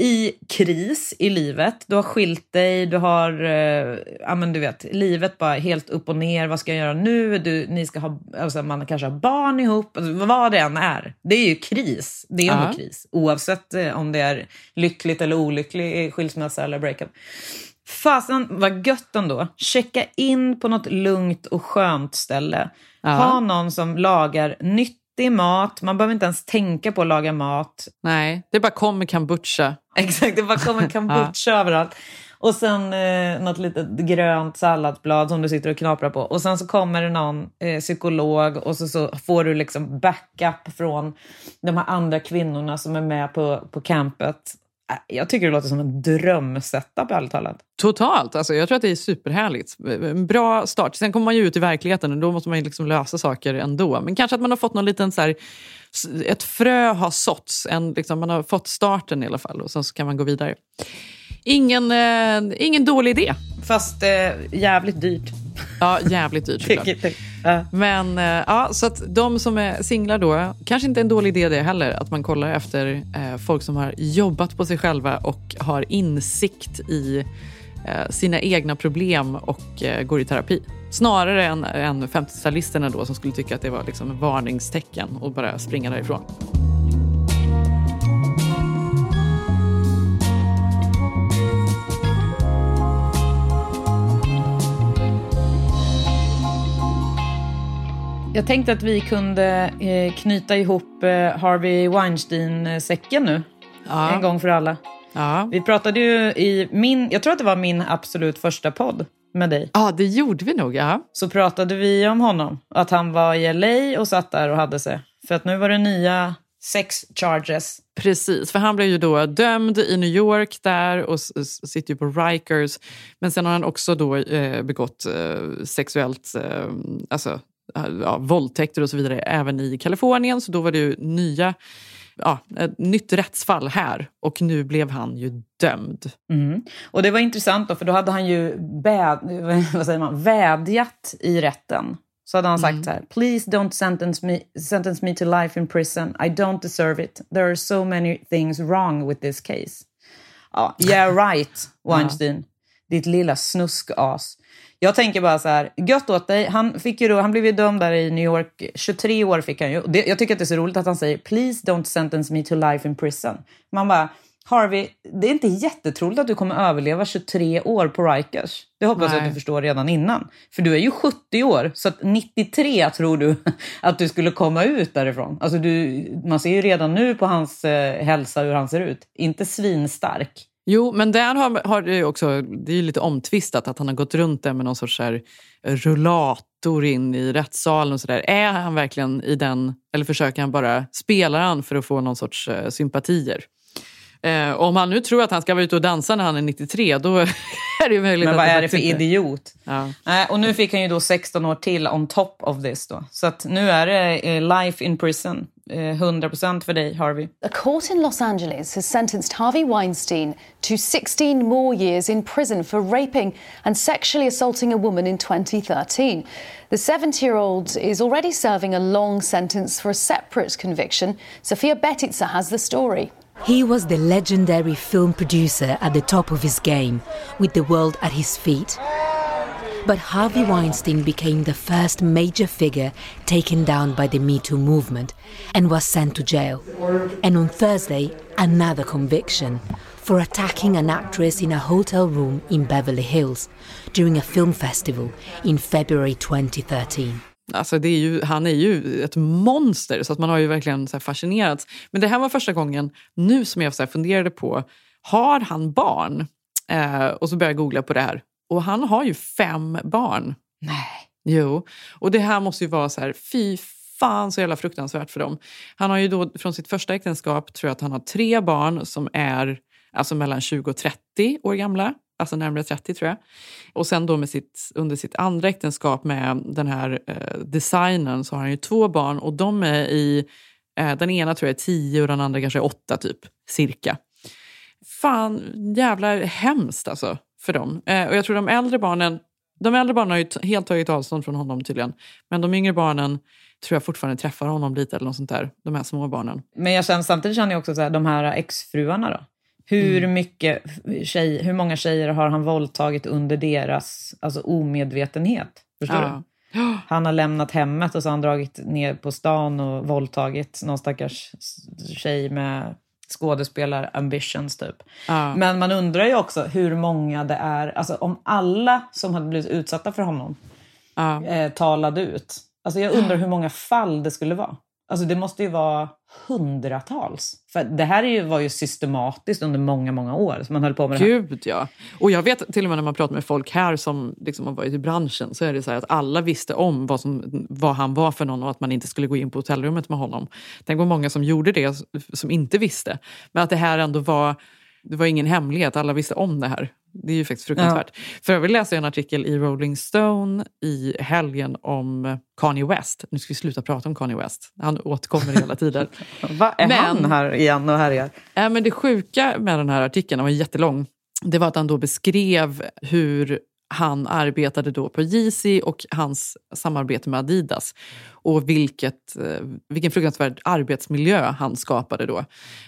i kris i livet, du har skilt dig, du har, eh, ja men du vet, livet bara helt upp och ner, vad ska jag göra nu? Du, ni ska ha, alltså man kanske har barn ihop, alltså vad det än är. Det är ju kris, det är ändå kris, oavsett eh, om det är lyckligt eller olycklig skilsmässa eller breakup. Fasen vad gött ändå. Checka in på något lugnt och skönt ställe. Ja. Ha någon som lagar nyttig mat. Man behöver inte ens tänka på att laga mat. Nej, det bara kommer kombucha. Exakt, det bara kommer kombucha överallt. Och sen eh, något litet grönt salladsblad som du sitter och knaprar på. Och sen så kommer det någon eh, psykolog och så, så får du liksom backup från de här andra kvinnorna som är med på, på campet. Äh, Jag tycker det låter som en drömsetup ärligt talat. Totalt. Alltså, jag tror att det är superhärligt. En bra start. Sen kommer man ju ut i verkligheten och då måste man ju liksom lösa saker ändå. Men kanske att man har fått någon liten så här, ett frö har såtts. En, liksom, man har fått starten i alla fall och sen så kan man gå vidare. Ingen, eh, ingen dålig idé. Fast eh, jävligt dyrt. Ja, jävligt dyrt såklart. Ja. Men eh, ja, så att de som är singlar då, kanske inte en dålig idé det heller, att man kollar efter eh, folk som har jobbat på sig själva och har insikt i eh, sina egna problem och eh, går i terapi. Snarare än, än 50-talisterna då som skulle tycka att det var liksom varningstecken och bara springa därifrån. Jag tänkte att vi kunde eh, knyta ihop eh, Harvey Weinstein-säcken nu. Ja. En gång för alla. Ja. Vi pratade ju i min, jag tror att det var min absolut första podd med dig. ja, det gjorde vi nog. Ja. Så pratade vi om honom. Att han var i LA och satt där och hade sig. För att nu var det nya sex charges. Precis, för han blev ju då dömd i New York där och sitter ju på Rikers. Men sen har han också då eh, begått eh, sexuellt, eh, alltså ja, våldtäkter och så vidare även i Kalifornien. Så då var det ju nya, ja, ett nytt rättsfall här och nu blev han ju dömd. Mm. Och det var intressant då, för då hade han ju bäd, vad säger man, vädjat i rätten. Så hade han sagt så här, please don't sentence me, sentence me to life in prison. I don't deserve it. There are so many things wrong with this case. Ja, yeah right, Weinstein. Ditt lilla snuskas. Jag tänker bara så här, gött åt dig. Han, fick ju då, han blev ju dömd där i New York. 23 år fick han ju. Det, jag tycker att det är så roligt att han säger “Please don't sentence me to life in prison”. Man bara, Harvey, det är inte jättetroligt att du kommer överleva 23 år på Rikers. Det hoppas jag att du förstår redan innan. För du är ju 70 år, så att 93 tror du att du skulle komma ut därifrån. Alltså du, man ser ju redan nu på hans eh, hälsa hur han ser ut. Inte svinstark. Jo, men där har, har det också, det är lite omtvistat att han har gått runt där med någon sorts här rullator in i rättssalen och sådär. Är han verkligen i den, eller försöker han bara, spelar han för att få någon sorts eh, sympatier? Eh, om han nu tror att han ska vara ute och dansa när han är 93, då är det ju möjligt Men vad att är det för inte- idiot? Ja. Nej, och nu fick han ju då 16 år till on top of this då. Så att nu är det eh, life in prison. Eh, 100% för dig, Harvey. A court in Los Angeles has sentenced Harvey Weinstein to 16 more years in prison for raping and sexually assaulting a woman in 2013. The 70 year old is already serving a long sentence for a separate conviction. Sofia Betitzer has the story. He was the legendary film producer at the top of his game, with the world at his feet. But Harvey Weinstein became the first major figure taken down by the Me Too movement and was sent to jail. And on Thursday, another conviction for attacking an actress in a hotel room in Beverly Hills during a film festival in February 2013. Alltså det är ju, han är ju ett monster, så att man har ju verkligen så här fascinerats. Men det här var första gången nu som jag så här funderade på, har han barn? Eh, och så började jag googla på det här. Och han har ju fem barn. Nej. Jo, och det här måste ju vara så här, fy fan så jävla fruktansvärt för dem. Han har ju då från sitt första äktenskap, tror jag att han har tre barn som är alltså mellan 20 och 30 år gamla. Alltså närmare 30 tror jag. Och sen då med sitt, under sitt andra äktenskap med den här eh, designern så har han ju två barn och de är i, eh, den ena tror jag är 10 och den andra kanske är 8 typ, cirka. Fan, jävla hemskt alltså för dem. Eh, och jag tror de äldre barnen, de äldre barnen har ju helt tagit avstånd från honom tydligen. Men de yngre barnen tror jag fortfarande träffar honom lite eller något sånt där. De här små barnen. Men jag känner, samtidigt känner jag också så här, de här exfruarna då. Hur, mycket tjej, hur många tjejer har han våldtagit under deras alltså, omedvetenhet? Förstår Ja. du? Han har lämnat hemmet och så har han dragit ner på stan och våldtagit någon stackars tjej med skådespelar-ambitions typ. Ja. Men man undrar ju också hur många det är, alltså om alla som hade blivit utsatta för honom Ja. eh, talade ut. Alltså jag undrar hur många fall det skulle vara. Alltså det måste ju vara hundratals. För det här är ju, var ju systematiskt under många, många år Så man höll på med det här. Gud ja. Och jag vet till och med när man pratar med folk här som liksom har varit i branschen så är det så här att alla visste om vad, som, vad han var för någon och att man inte skulle gå in på hotellrummet med honom. Tänk vad många som gjorde det som inte visste. Men att det här ändå var, det var ingen hemlighet, alla visste om det här. Det är ju faktiskt fruktansvärt. För jag vill läsa en artikel i Rolling Stone i helgen om Kanye West. Nu ska vi sluta prata om Kanye West. Han återkommer hela tiden. Vad är Men- han här igen och härjar? Äh, men det sjuka med den här artikeln, den var jättelång, det var att han då beskrev hur han arbetade då på Yeezy och hans samarbete med Adidas. Och vilket, eh, vilken fruktansvärd arbetsmiljö han skapade då.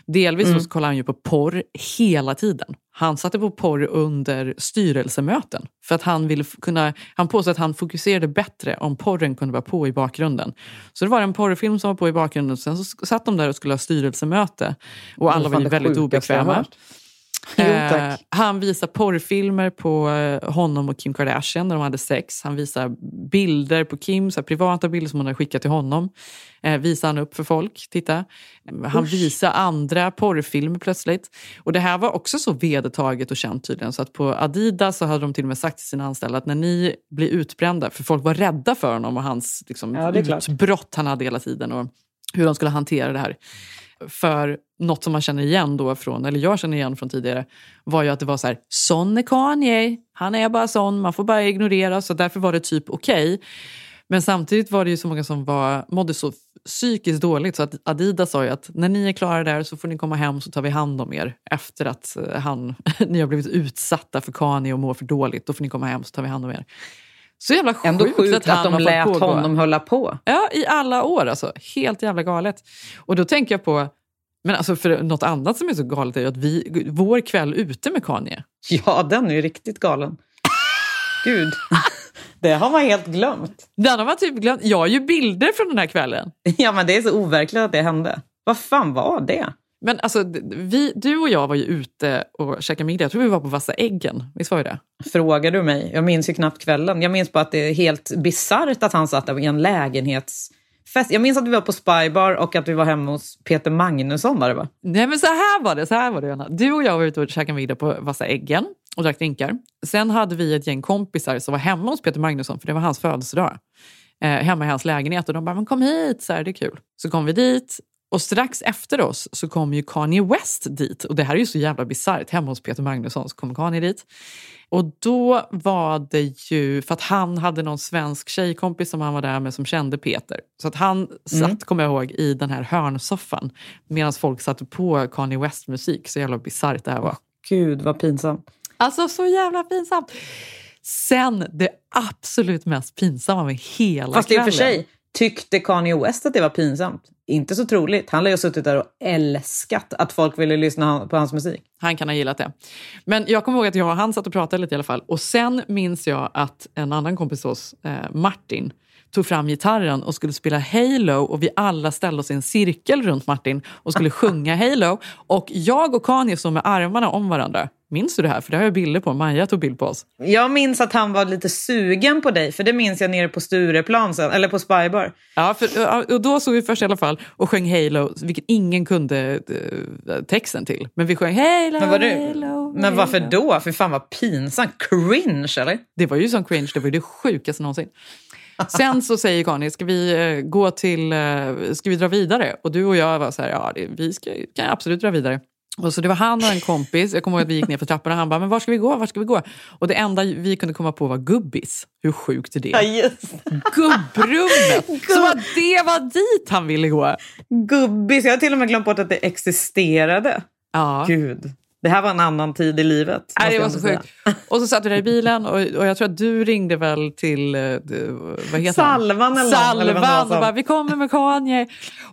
Delvis Mm. så kollade han ju på porr hela tiden. Han satte på porr under styrelsemöten. För att han, ville kunna, han påstod att han fokuserade bättre om porren kunde vara på i bakgrunden. Så det var en porrfilm som var på i bakgrunden och sen så satt de där och skulle ha styrelsemöte. Och alla var ju väldigt obekväma. Jo, Eh, han visar porrfilmer på eh, honom och Kim Kardashian när de hade sex. Han visar bilder på Kim, så privata bilder som hon har skickat till honom. Eh, visar han upp för folk. Titta. Han Usch. visar andra porrfilmer plötsligt. Och det här var också så vedertaget och känt tydligen. Så att på Adidas så hade de till och med sagt till sina anställda att när ni blir utbrända, för folk var rädda för honom och hans liksom, Ja, utbrott han hade hela tiden och hur de skulle hantera det här. För något som man känner igen då från, eller jag känner igen från tidigare, var ju att det var så här, sån är Kanye, han är bara sån, man får bara ignorera, så därför var det typ okej. Men samtidigt var det ju så många som var, mådde så psykiskt dåligt så att Adidas sa ju att när ni är klara där så får ni komma hem så tar vi hand om er. Efter att eh, han, ni har blivit utsatta för Kanye och mår för dåligt, då får ni komma hem så tar vi hand om er. Så jävla sjukt, Ändå sjukt att, han de lät pågå. honom hålla på. Ja, i alla år alltså. Helt jävla galet. Och då tänker jag på, men alltså för något annat som är så galet är ju att vi, vår kväll ute med Kanye. Ja, den är ju riktigt galen. Gud, det har man helt glömt. Den har man typ glömt. Jag har ju bilder från den här kvällen. Ja, men det är så overkligt att det hände. Vad fan var det? Men alltså, vi, du och jag var ju ute och käkade middag. Jag tror vi var på Vassa äggen. Visst var vi det? Frågar du mig? Jag minns ju knappt kvällen. Jag minns bara att det är helt bisarrt att han satt där i en lägenhetsfest. Jag minns att vi var på Spybar och att vi var hemma hos Peter Magnusson var det va? Nej men så här var det. Så här var det Johanna. Du och jag var ute och käkade middag på Vassa äggen och drack drinkar. Sen hade vi ett gäng kompisar som var hemma hos Peter Magnusson för det var hans födelsedag. Eh, hemma i hans lägenhet och de bara, men kom hit, så här, det är kul. Så kom vi dit Och strax efter oss så kom ju Kanye West dit. Och det här är ju så jävla bisarrt. Hemma hos Peter Magnusson så kom Kanye dit. Och då var det ju för att han hade någon svensk tjejkompis som han var där med som kände Peter. Så att han Mm. satt, kommer jag ihåg, i den här hörnsoffan medan folk satte på Kanye West-musik. Så jävla bisarrt det här var. Gud vad pinsamt. Alltså så jävla pinsamt. Sen det absolut mest pinsamma med hela Fast i och för kvällen. sig, tyckte Kanye West att det var pinsamt? Inte så troligt. Han lär ju ha suttit där och älskat att folk ville lyssna på hans musik. Han kan ha gillat det. Men jag kommer ihåg att jag och han satt och pratade lite i alla fall. Och sen minns jag att en annan kompis hos oss, eh, Martin, tog fram gitarren och skulle spela Halo och vi alla ställde oss i en cirkel runt Martin och skulle sjunga Halo. Och jag och Kanye stod med armarna om varandra. Minns du det här? För det har jag bilder på. Maja tog bild på oss. Jag minns att han var lite sugen på dig, för det minns jag nere på Stureplan sen, eller på Spybar. Ja, för, och då såg vi först i alla fall och sjöng Halo, vilket ingen kunde eh, texten till. Men vi sjöng Halo, Men, var du, Halo, men varför då? För fan vad pinsamt. Cringe eller? Det var ju som cringe, det var ju det sjukaste någonsin. Sen så säger Conny, ska vi eh, gå till, eh, ska vi dra vidare? Och du och jag var så här, ja det, vi ska, kan absolut dra vidare. Och så det var han och en kompis, jag kommer ihåg att vi gick ner för trapporna och han bara, men var ska vi gå, var ska vi gå? Och det enda vi kunde komma på var gubbis. Hur sjukt är det? Ja, just. Gubbrummet! Som att det var dit han ville gå. Gubbis, jag har till och med glömt bort att det existerade. Ja. Gud. Det här var en annan tid i livet. Nej, det var så sjukt. Och så satt vi där i bilen och, och jag tror att du ringde väl till eh, vad heter han? Salvan eller någon, eller Salvan och bara vi kommer med Kanye.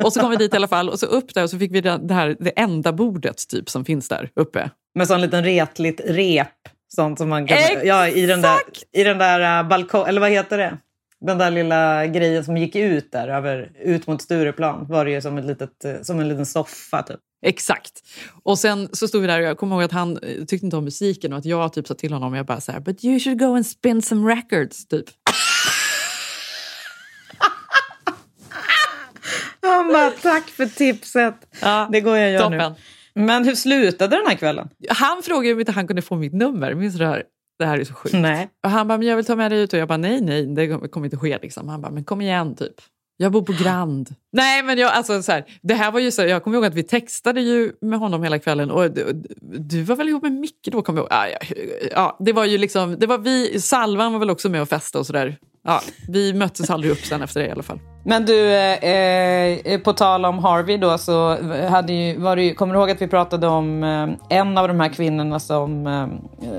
Och så kom vi dit i alla fall och så upp där och så fick vi det, här det enda bordet typ som finns där uppe. Med sån liten retligt rep. Sånt som man kan, Exakt! ja, i den där, i den där uh, balkong, eller vad heter det? Den där lilla grejen som gick ut där, över, ut mot Stureplan, var det ju som, ett litet, eh, som en liten soffa typ. Exakt. Och sen så stod vi där och jag kommer ihåg att han eh, tyckte inte om musiken och att jag typ sa till honom och jag bara så här, but you should go and spin some records typ. Han bara, tack för tipset. Ja, Det går jag göra toppen. nu. Men hur slutade den här kvällen? Han frågade om inte han kunde få mitt nummer. Minns du det här? Det här är så sjukt. Nej. Och han bara, men jag vill ta med dig ut. Och jag bara, nej, nej, det kommer inte ske. Liksom. Han bara, men kom igen typ. Jag bor på Grand. Nej, men jag, alltså, så här, det här var ju så, jag kommer ihåg att vi textade ju med honom hela kvällen. Och du, du var väl ihop med Micke då? Kommer jag ihåg. Ja, ja, ja, det var ju liksom, det var vi, Salvan var väl också med och festade och sådär. Ja, vi möttes aldrig upp sen efter det i alla fall. Men du, eh, eh, på tal om Harvey då, så hade ju, var det ju, kommer du ihåg att vi pratade om eh, en av de här kvinnorna som eh,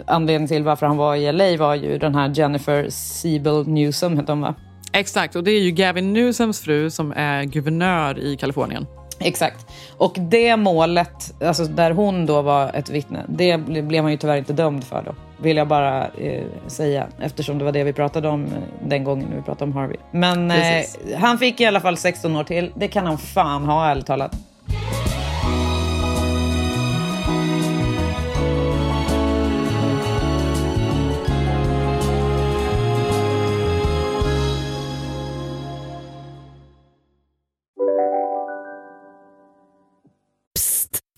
anledningen till varför han var i LA var ju den här Jennifer Siebel Newsom, hette hon va? Exakt, och det är ju Gavin Newsoms fru som är guvernör i Kalifornien. Exakt. Och det målet, alltså där hon då var ett vittne, det ble- blev han ju tyvärr inte dömd för då. Vill jag bara eh, säga, eftersom det var det vi pratade om eh, den gången vi pratade om Harvey. Men eh, han fick i alla fall 16 år till. Det kan han fan ha, ärligt talat.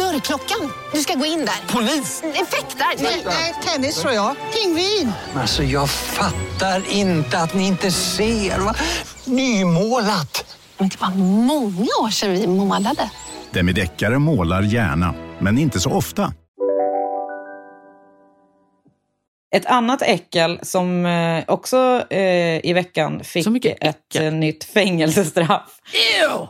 Dörrklockan. Du ska gå in där. Polis? Effektar? Nej, tennis tror jag. Pingvin. Alltså jag fattar inte att ni inte ser. Va? Nymålat! Men det var många år sedan vi målade. Demideckare målar gärna, men inte så ofta. Ett annat äckel som eh, också eh, i veckan fick ett nytt fängelsestraff.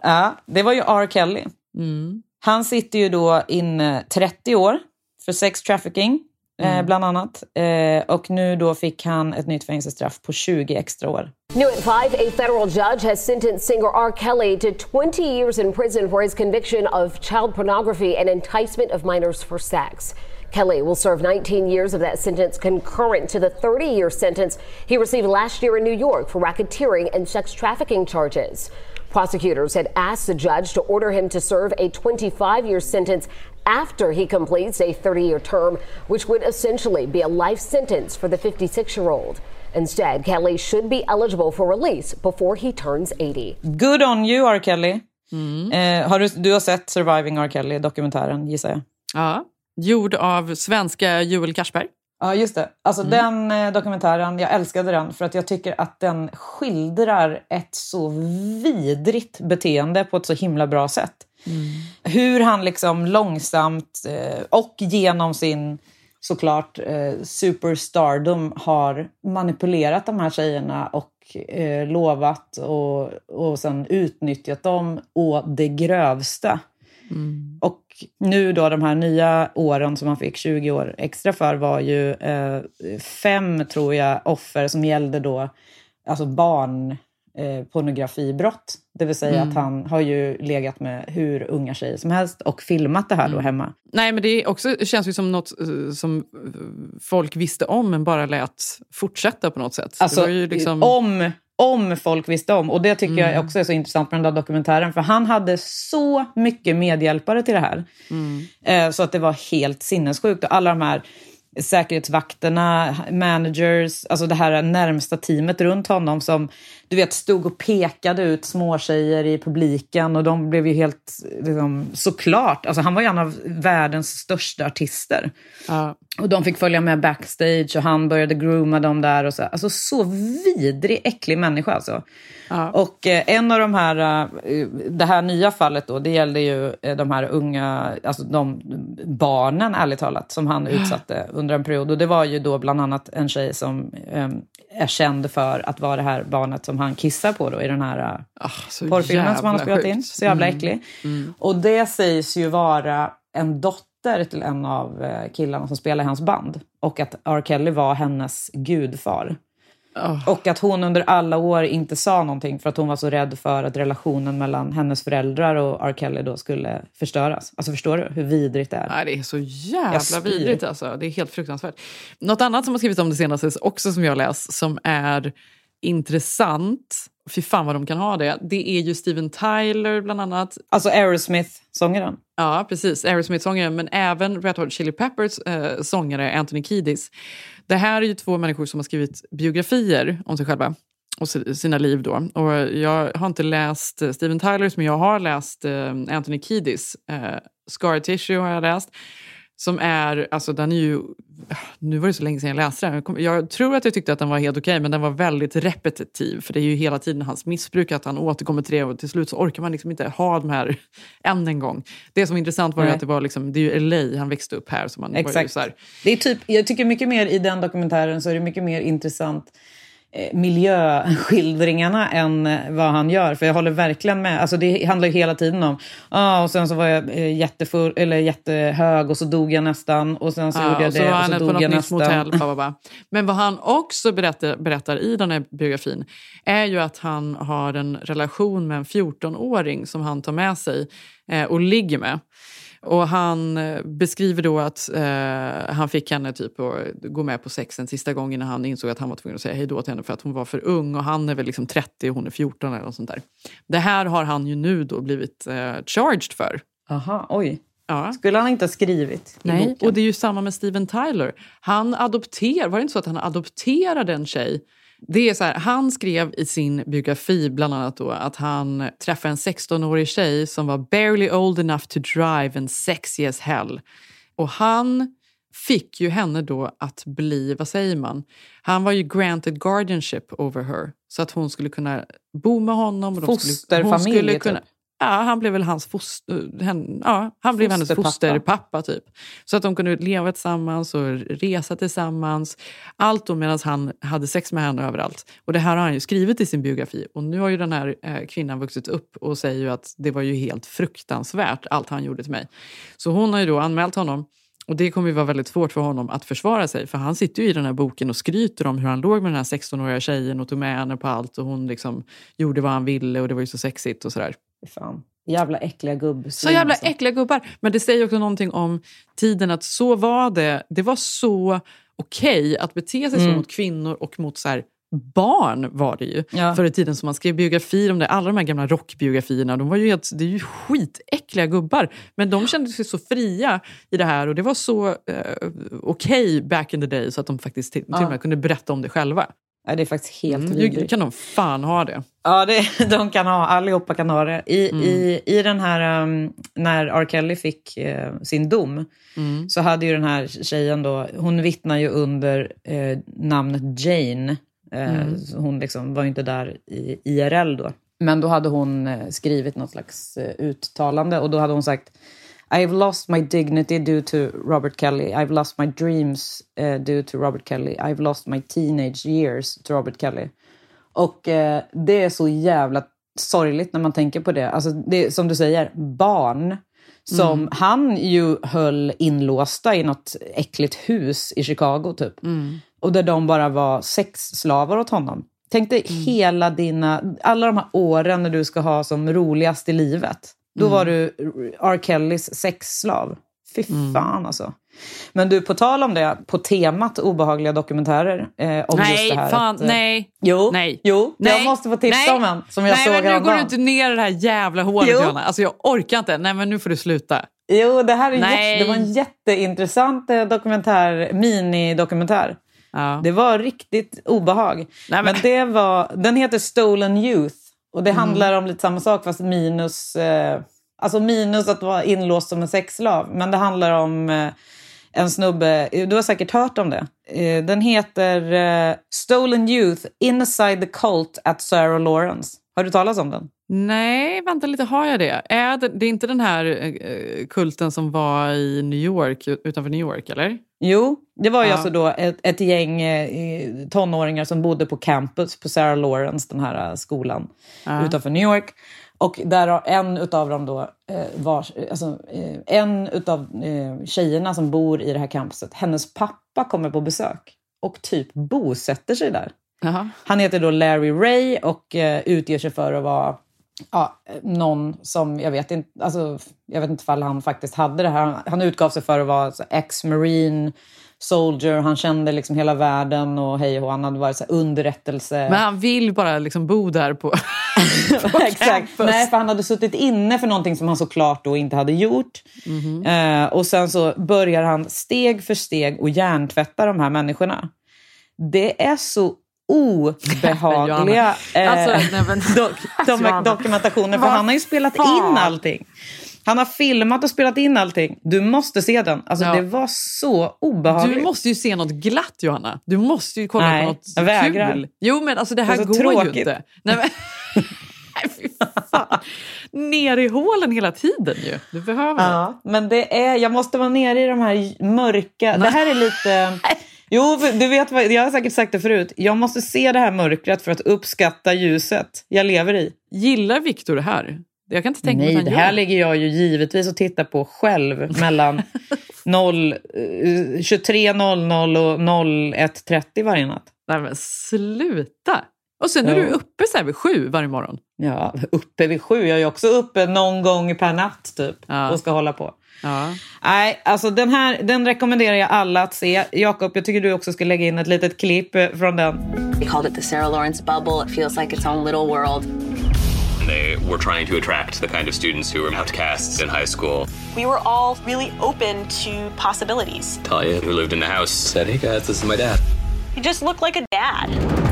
Ja, det var ju R. Kelly. Mm. Han sitter ju då inne 30 år för sex trafficking, eh, Mm. bland annat. Eh, och nu då fick han ett nytt fängelsestraff på 20 extra år. New at 5, a federal judge has sentenced singer R. Kelly to 20 years in prison for his conviction of child pornography and enticement of minors for sex. Kelly will serve 19 years of that sentence concurrent to the 30 year sentence he received last year in New York for racketeering and sex trafficking charges. Prosecutors had asked the judge to order him to serve a 25 year sentence after he completes a 30 year term, which would essentially be a life sentence for the 56 year old. Instead, Kelly should be eligible for release before he turns 80. Good on you, R. Kelly. Eh, har du, du har sett Surviving R. Kelly, dokumentären, gissar jag? Ja, gjord av svenska Joel Cashberg. Ja, just det. Alltså den eh, dokumentären, jag älskade den för att jag tycker att den skildrar ett så vidrigt beteende på ett så himla bra sätt. Hur han liksom långsamt eh, och genom sin såklart eh, superstardom har manipulerat de här tjejerna och eh, lovat och, och sen utnyttjat dem å det grövsta. Och nu då de här nya åren som han fick 20 år extra för var ju eh, fem, tror jag, offer som gällde då alltså barn eh, pornografibrott. Det vill säga Mm. att han har ju legat med hur unga tjejer som helst och filmat det här då hemma. Nej, men det också, känns ju som något eh, som eh, folk visste om men bara lät fortsätta på något sätt. Alltså, liksom... om, om folk visste om. Och det tycker Mm. jag också är så intressant med den där dokumentären. För han hade så mycket medhjälpare till det här. Mm. Eh, så att det var helt sinnessjukt. Och alla de här säkerhetsvakterna, managers, alltså det här närmsta teamet runt honom som du vet stod och pekade ut småtjejer i publiken och de blev ju helt, liksom, såklart, alltså han var ju en av världens största artister. Ja. Och de fick följa med backstage och han började grooma dem där. Och så. Alltså så vidrig, äcklig människa alltså. Och eh, en av de här, eh, det här nya fallet då, det gällde ju eh, de här unga, alltså de barnen ärligt talat, som han utsatte under en period. Och det var ju då bland annat en tjej som eh, är känd för att vara det här barnet som han kissar på då i den här så porrfilmen som han har spelat in. Så jävla Mm. äcklig. Mm. Och det sägs ju vara en dotter till en av eh, killarna som spelar i hans band. Och att R. Kelly var hennes gudfar. Och att hon under alla år inte sa någonting för att hon var så rädd för att relationen mellan hennes föräldrar och R. Kelly då skulle förstöras. Alltså förstår du hur vidrigt det är? Nej, det är så jävla vidrigt alltså. Det är helt fruktansvärt. Något annat som har skrivits om det senaste också som jag läst som är intressant, fy fan vad de kan ha det, det är ju Steven Tyler bland annat. Alltså Aerosmith-sångaren? Ja, precis. Aerosmith-sångaren, men även Red Hot Chili Peppers eh, sångare Anthony Kiedis. Det här är ju två människor som har skrivit biografier om sig själva och si- sina liv. Då. Och jag har inte läst eh, Steven Tylers, men jag har läst eh, Anthony Kiedis. Eh, Scar Tissue har jag läst. Som är, alltså den är ju, nu var det så länge sedan jag läste den. Jag, tror att jag tyckte att den var helt okej, men den var väldigt repetitiv. För det är ju hela tiden hans missbruk, att han återkommer till det och till slut så orkar man liksom inte ha de här än en gång. Det som var intressant var ju att det var liksom, det är ju LA, han växte upp här. Så man Var ju Exakt. så här, Det är typ, jag tycker mycket mer i den dokumentären så är det mycket mer intressant miljöskildringarna än eh, vad han gör. För jag håller verkligen med. Alltså det handlar ju hela tiden om, ah, och sen så var jag eh, jättefull, eller jättehög och så dog jag nästan. Och sen så Ja, gjorde jag och så det och så på dog jag nästan. motell. Men vad han också berättar, berättar i den här biografin är ju att han har en relation med en 14-åring som han tar med sig eh, och ligger med. Och han eh, beskriver då att eh, han fick henne typ att gå med på sex en sista gång innan han insåg att han var tvungen att säga hej då till henne för att hon var för ung och han är väl liksom 30 och hon är 14 eller något sånt där. Det här har han ju nu då blivit eh, charged för. Aha, oj. Ja. Skulle han inte ha skrivit i Nej, boken? och det är ju samma med Steven Tyler. Han adopterar, var det inte så att han adopterade en tjej? Det är så här, han skrev i sin biografi bland annat då att han träffade en 16-årig tjej som var barely old enough to drive and sexy as hell. Och han fick ju henne då att bli, vad säger man? Han var ju granted guardianship over her. Så att hon skulle kunna bo med honom. Och de skulle, hon skulle typ. Ja, han blev väl hans foster, hen, ja, han blev hennes Fosterpappa. fosterpappa. Typ. Så att de kunde leva tillsammans och resa tillsammans. Allt då medan han hade sex med henne överallt. Och det här har han ju skrivit i sin biografi. Och nu har ju den här eh, kvinnan vuxit upp och säger ju att det var ju helt fruktansvärt allt han gjorde till mig. Så hon har ju då anmält honom. Och det kommer ju vara väldigt svårt för honom att försvara sig. För han sitter ju i den här boken och skryter om hur han låg med den här 16-åriga tjejen och tog med henne på allt. Och hon liksom gjorde vad han ville och det var ju så sexigt och sådär. Fan. Jävla äckliga gubb. Så jävla äckliga gubbar. Men det säger också någonting om tiden att så var det. Det var så okej att bete sig så Mm. mot kvinnor och mot så här, barn var det ju Ja. förr i tiden som man skrev biografier om det. Alla de här gamla rockbiografierna, de var ju helt, det är ju skitäckliga gubbar. Men de kände sig så fria i det här och det var så eh, okej back in the day så att de faktiskt till, till Ja. och med kunde berätta om det själva. Ja, det är faktiskt helt Mm, vidrigt. kan de fan ha det. Ja, det, de kan ha, allihopa kan ha det. I, Mm. i, i den här, um, när R. Kelly fick eh, sin dom, Mm. så hade ju den här tjejen då, hon vittnar ju under eh, namnet Jane. Eh, Mm. Hon liksom var ju inte där i IRL då. Men då hade hon skrivit något slags uttalande och då hade hon sagt I've lost my dignity due to Robert Kelly. I've lost my dreams eh, due to Robert Kelly. I've lost my teenage years to Robert Kelly. Och eh, det är så jävla sorgligt när man tänker på det. Alltså det som du säger, barn som Mm. han ju höll inlåsta i något äckligt hus i Chicago typ. Mm. Och där de bara var sexslavar åt honom. Tänk dig Mm. hela dina, alla de här åren när du ska ha som roligast i livet. Då Mm. var du R. Kellys sexslav. Fy Mm. fan alltså. Men du, på tal om det, på temat obehagliga dokumentärer. Eh, om nej, just det här fan, att, eh, nej. Jo, nej. jo nej. jag måste få tipsa nej. om en som jag nej, såg men nu går du inte ner i det här jävla hålet Jo. Johanna. Alltså jag orkar inte. Nej men nu får du sluta. Jo, det här är Nej. jätte, det var en jätteintressant eh, dokumentär, minidokumentär. Ja. Det var riktigt obehag. men... det var, den heter Stolen Youth och det Mhm. handlar om lite samma sak fast minus, eh, alltså minus att vara inlåst som en sexslav. Men det handlar om eh, en snubbe, du har säkert hört om det. Eh, den heter eh, Stolen Youth Inside the Cult at Sarah Lawrence. Har du talat om den? Nej, vänta lite, har jag det? Är det, det är inte den här eh, kulten som var i New York, utanför New York, eller? Jo, det var ju Ja. alltså då ett, ett gäng eh, tonåringar som bodde på campus på Sarah Lawrence, den här eh, skolan Ja. utanför New York. Och där en utav dem då var, alltså, en utav eh, tjejerna som bor i det här campuset, hennes pappa kommer på besök och typ bosätter sig där. Jaha. Han heter då Larry Ray och eh, utger sig för att vara ja, någon som, jag vet inte, alltså, jag vet inte ifall han faktiskt hade det här. Han, han utgav sig för att vara ex-marine, soldier, han kände liksom hela världen och hej och han hade varit så underrättelse. Men han vill bara liksom bo där på... Exakt. Nej, för han hade suttit inne för någonting som han såklart då inte hade gjort. Mhm. Eh, och sen så börjar han steg för steg och hjärntvätta de här människorna. Det är så obehagliga eh, Alltså, nej, Johanna. dokumentationer. För han har ju spelat in allting. Han har filmat och spelat in allting. Du måste se den. Alltså, Ja. Det var så obehagligt. Du måste ju se något glatt, Johanna. Du måste ju kolla Nej, på något jag vägrar. kul. Jo, men alltså det här Det går ju tråkigt. inte. Nej, men... Nej. Ner i hålen hela tiden ju. Du behöver. Ja, men det är, jag måste vara nere i de här mörka... Det här är lite... Jo, du vet vad, jag har säkert sagt det förut. Jag måste se det här mörkret för att uppskatta ljuset jag lever i. Gillar Viktor det här? Jag kan inte tänka mig Nej, att det här gör. ligger jag ju givetvis och tittar på själv mellan 0, eh, 23.00 och 01.30 varje natt. Nej men sluta! Och sen är Ja. du uppe så här vid sju varje morgon. Ja, uppe vid sju. Jag är ju också uppe någon gång per natt typ Ja. och ska hålla på. Ja. Nej, alltså den här den rekommenderar jag alla att se. Jakob, jag tycker du också ska lägga in ett litet klipp eh, från den. They called it the Sarah Lawrence bubble. It feels like its own little world. They were trying to attract the kind of students who were outcasts in high school. We were all really open to possibilities. Talia, who lived in the house, said, Hey guys, this is my dad. He just looked like a dad.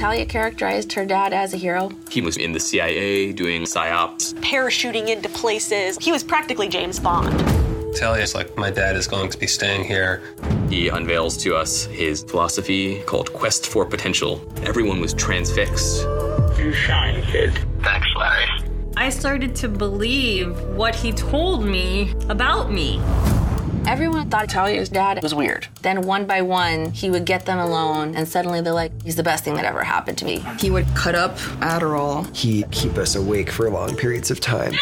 Talia characterized her dad as a hero. He was in the CIA doing psyops. Parachuting into places. He was practically James Bond. Talia's like, my dad is going to be staying here. He unveils to us his philosophy called Quest for Potential. Everyone was transfixed. You shine, kid. Thanks, Larry. I started to believe what he told me about me. Everyone thought Talia's dad was weird. Then one by one, he would get them alone, and suddenly they're like, he's the best thing that ever happened to me. He would cut up Adderall. He'd keep us awake for long periods of time.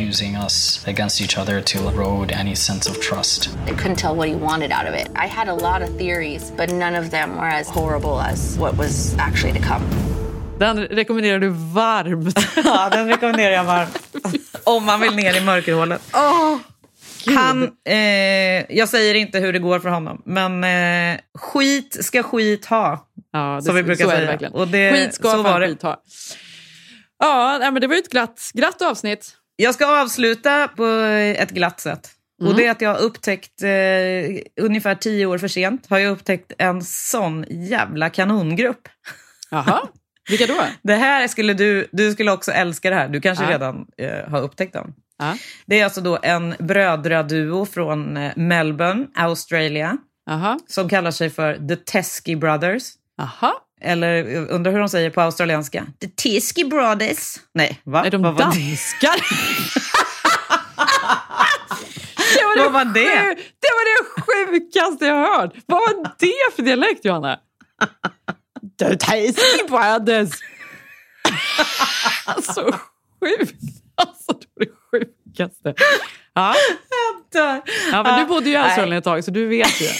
Using us against each other to erode any sense of trust. I couldn't tell what he wanted out of it. I had a lot of theories, but none of them were as horrible as what was actually to come. Den rekommenderar du varmt. Ja, den rekommenderar jag varmt. Om man vill ner i mörkerhålet. Han, eh, jag säger inte hur det går för honom, men eh, skit ska skit ha. Ja, det, som vi brukar det säga. verkligen. Och det, skit ska så var det. skit ha. Ja, men det var ju ett glatt, glatt avsnitt. Jag ska avsluta på ett glatt sätt. Mm. Och det är att jag har upptäckt, eh, ungefär tio år för sent, har jag upptäckt en sån jävla kanongrupp. Jaha, vilka då? Det här skulle du, du skulle också älska det här. Du kanske Ja. redan eh, har upptäckt dem. Ja. Det är alltså då en brödraduo från eh, Melbourne, Australia. Aha. Som kallar sig för The Teskey Brothers. Aha. Eller eh, undrar hur de säger på australienska. The Teskey Brothers. Nej, va? Är de Vad det? danskar? det var Vad var det? Det var det sjukaste jag hört. Vad var det för dialekt, Johanna? The Tasty Brothers. Så sjukt. Alltså, det var det sjukaste. Ja. dör. ja, men du bodde ju i. Australien ett tag, så du vet ju.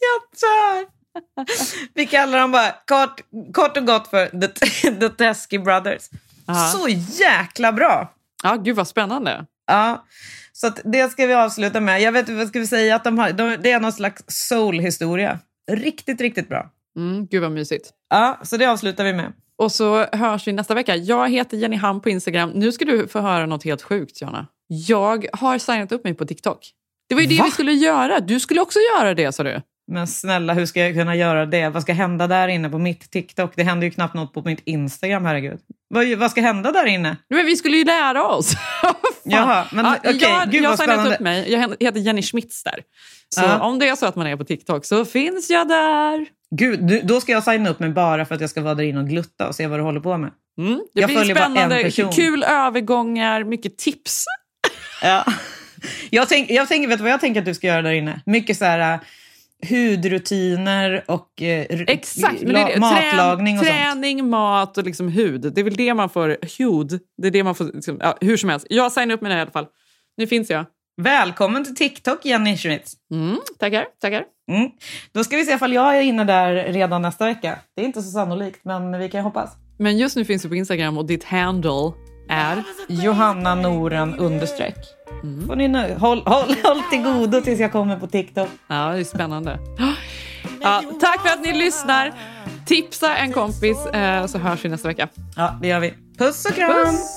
Jag dör. Vi kallar dem bara kort, kort och gott för The, the Teskey Brothers. Aha. Så jäkla bra! Ja, gud vad spännande. Ja, så det ska vi avsluta med. Jag vet vad ska vi säga, att de har, de, det är någon slags soul-historia. Riktigt, riktigt bra. Mm, gud vad mysigt. Ja, så det avslutar vi med. Och så hörs vi nästa vecka. Jag heter Jenny Ham på Instagram. Nu ska du få höra något helt sjukt, Jana. Jag har signat upp mig på TikTok. Det var ju det Va? vi skulle göra. Du skulle också göra det, sa du. Men snälla, hur ska jag kunna göra det? Vad ska hända där inne på mitt TikTok? Det händer ju knappt något på mitt Instagram, herregud. Vad, vad ska hända där inne? Men vi skulle ju lära oss. Jaha, men Ja, okej, jag gud jag har signat upp mig. Jag heter Jenny Schmitz där. Så Ja. om det är så att man är på TikTok så finns jag där. Gud, du, då ska jag signa upp mig bara för att jag ska vara där inne och glutta och se vad du håller på med. Mm, det Jag blir spännande, kul övergångar, mycket tips. Ja. Jag, tänk, jag tänker, vet du vad jag tänker att du ska göra där inne? Mycket så här uh, hudrutiner och r- Exakt, det det. matlagning och Trän, sånt. Träning, mat och liksom hud. Det är väl det man får... Hud. Det är det man får... Liksom, ja, hur som helst. Jag signar upp mig i alla fall. Nu finns jag. Välkommen till TikTok, Jenny Schmitz. Mm, tackar, tackar. Mm. Då ska vi se ifall jag är inne där redan nästa vecka. Det är inte så sannolikt, men vi kan hoppas. Men just nu finns du på Instagram och ditt handle är... Johanna Noren understreck. Mm. Får ni nö- håll, håll, håll till godo tills jag kommer på TikTok. Ja, det är spännande. Ja, tack för att ni lyssnar. Tipsa en kompis eh, så hörs vi nästa vecka. Ja, det gör vi. Puss och kram! Puss.